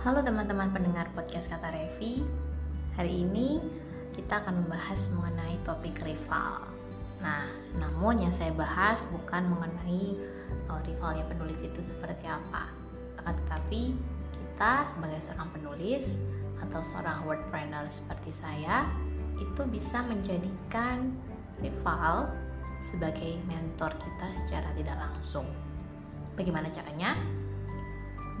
Halo teman-teman pendengar podcast Kata Revi. Hari ini kita akan membahas mengenai topik rival. Nah, namun yang saya bahas bukan mengenai uh, rivalnya penulis itu seperti apa. Akan tetapi kita sebagai seorang penulis atau seorang wordpreneur seperti saya Itu bisa menjadikan rival sebagai mentor kita secara tidak langsung. Bagaimana caranya?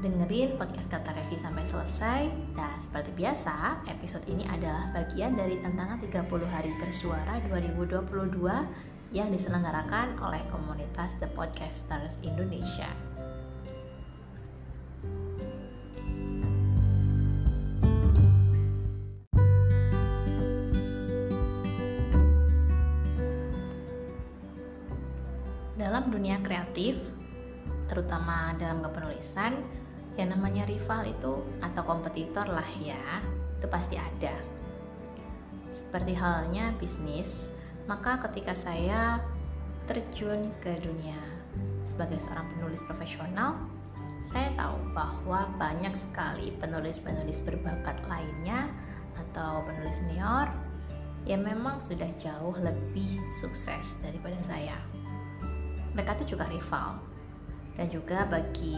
Dengerin podcast Kata Revi sampai selesai. Dan seperti biasa, episode ini adalah bagian dari tantangan 30 hari bersuara 2022 yang diselenggarakan oleh komunitas The Podcasters Indonesia. Dalam dunia kreatif, terutama dalam kepenulisan, yang namanya rival itu atau kompetitor lah ya itu pasti ada. Seperti halnya bisnis maka ketika saya terjun ke dunia sebagai seorang penulis profesional saya tahu bahwa banyak sekali penulis-penulis berbakat lainnya atau penulis senior yang memang sudah jauh lebih sukses daripada saya. Mereka itu juga rival. Dan juga bagi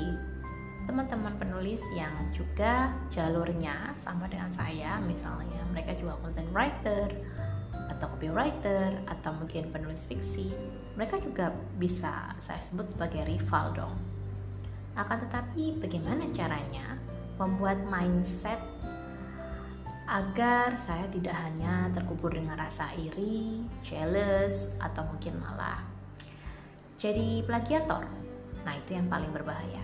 teman-teman penulis yang juga jalurnya sama dengan saya misalnya mereka juga content writer atau copywriter atau mungkin penulis fiksi mereka juga bisa saya sebut sebagai rival dong akan tetapi bagaimana caranya membuat mindset agar saya tidak hanya terkubur dengan rasa iri, jealous, atau mungkin malah jadi plagiator. Nah, itu yang paling berbahaya.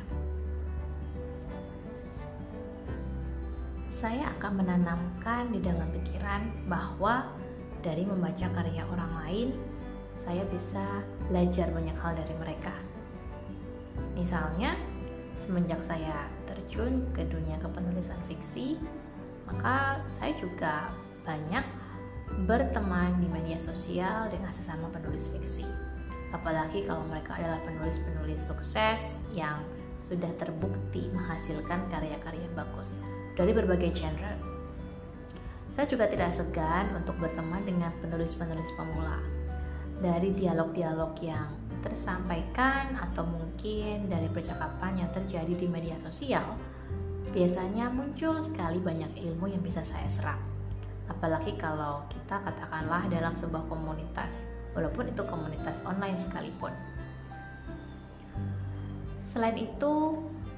Saya akan menanamkan di dalam pikiran bahwa dari membaca karya orang lain, saya bisa belajar banyak hal dari mereka. Misalnya, semenjak saya terjun ke dunia kepenulisan fiksi, maka saya juga banyak berteman di media sosial dengan sesama penulis fiksi. Apalagi kalau mereka adalah penulis-penulis sukses yang sudah terbukti menghasilkan karya-karya bagus dari berbagai genre. Saya juga tidak segan untuk berteman dengan penulis-penulis pemula. Dari dialog-dialog yang tersampaikan atau mungkin dari percakapan yang terjadi di media sosial, biasanya muncul sekali banyak ilmu yang bisa saya serap. Apalagi kalau kita katakanlah dalam sebuah komunitas, walaupun itu komunitas online sekalipun. Selain itu,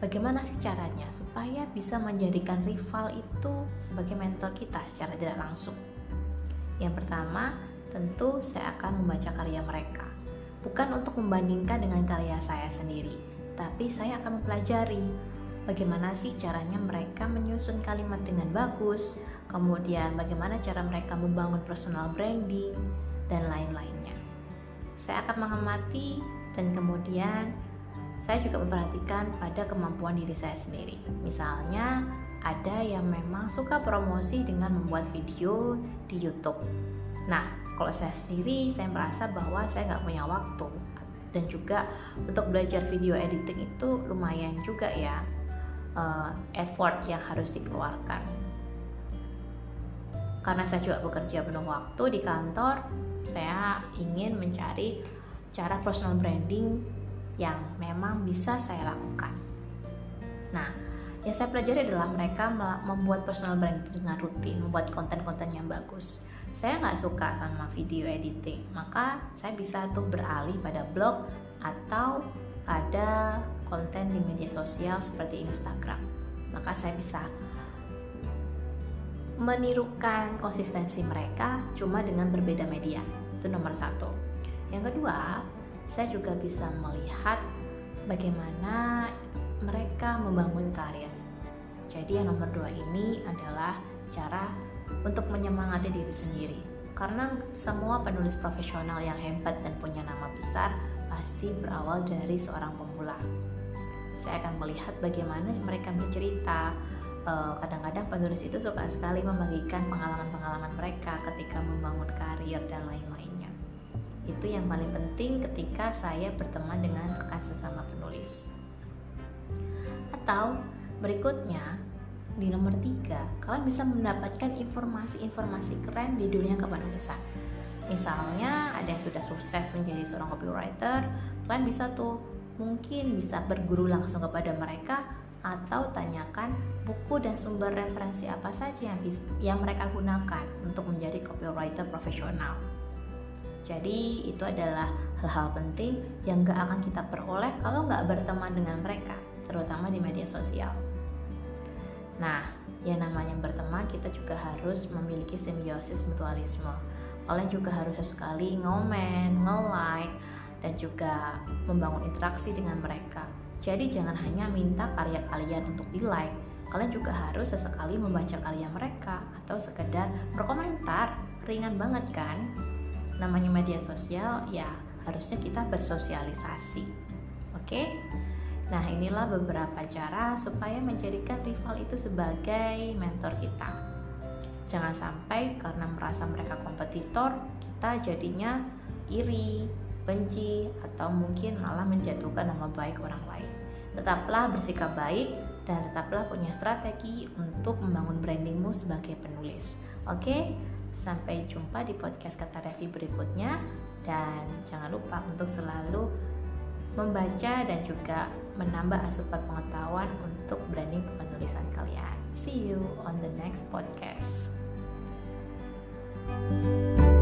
bagaimana sih caranya supaya bisa menjadikan rival itu sebagai mentor kita secara tidak langsung? Yang pertama, tentu saya akan membaca karya mereka. Bukan untuk membandingkan dengan karya saya sendiri, tapi saya akan mempelajari bagaimana sih caranya mereka menyusun kalimat dengan bagus, kemudian bagaimana cara mereka membangun personal branding, dan lain-lainnya. Saya akan mengamati dan kemudian saya juga memperhatikan pada kemampuan diri saya sendiri. Misalnya, ada yang memang suka promosi dengan membuat video di YouTube. Nah, kalau saya sendiri, saya merasa bahwa saya nggak punya waktu dan juga untuk belajar video editing itu lumayan juga ya uh, effort yang harus dikeluarkan. Karena saya juga bekerja penuh waktu di kantor, saya ingin mencari cara personal branding yang memang bisa saya lakukan. Nah, yang saya pelajari adalah mereka membuat personal branding dengan rutin, membuat konten-konten yang bagus. Saya nggak suka sama video editing, maka saya bisa tuh beralih pada blog atau pada konten di media sosial seperti Instagram. Maka saya bisa menirukan konsistensi mereka cuma dengan berbeda media. Itu nomor satu. Yang kedua, saya juga bisa melihat bagaimana mereka membangun karir. Jadi yang nomor dua ini adalah cara untuk menyemangati diri sendiri. Karena semua penulis profesional yang hebat dan punya nama besar pasti berawal dari seorang pemula. Saya akan melihat bagaimana mereka bercerita. Eh, kadang-kadang penulis itu suka sekali membagikan pengalaman-pengalaman mereka ketika membangun karir dan lain-lainnya. Itu yang paling penting ketika saya berteman dengan rekan sesama penulis. Atau berikutnya, di nomor tiga, kalian bisa mendapatkan informasi-informasi keren di dunia kepenulisan. Misalnya ada yang sudah sukses menjadi seorang copywriter, kalian bisa tuh mungkin bisa berguru langsung kepada mereka atau tanyakan buku dan sumber referensi apa saja yang, yang mereka gunakan untuk menjadi copywriter profesional. Jadi itu adalah hal-hal penting yang gak akan kita peroleh kalau nggak berteman dengan mereka, terutama di media sosial. Nah, yang namanya berteman kita juga harus memiliki simbiosis mutualisme. Kalian juga harus sekali ngomen, nge-like, dan juga membangun interaksi dengan mereka. Jadi jangan hanya minta karya kalian untuk di like, kalian juga harus sesekali membaca karya mereka atau sekedar berkomentar. Ringan banget kan? Namanya media sosial, ya harusnya kita bersosialisasi. Oke? Nah, inilah beberapa cara supaya menjadikan rival itu sebagai mentor kita. Jangan sampai karena merasa mereka kompetitor, kita jadinya iri, benci, atau mungkin malah menjatuhkan nama baik orang lain. Tetaplah bersikap baik dan tetaplah punya strategi untuk membangun brandingmu sebagai penulis. Oke, sampai jumpa di podcast kata Revi berikutnya dan jangan lupa untuk selalu membaca dan juga menambah asupan pengetahuan untuk branding penulisan kalian. See you on the next podcast. thank you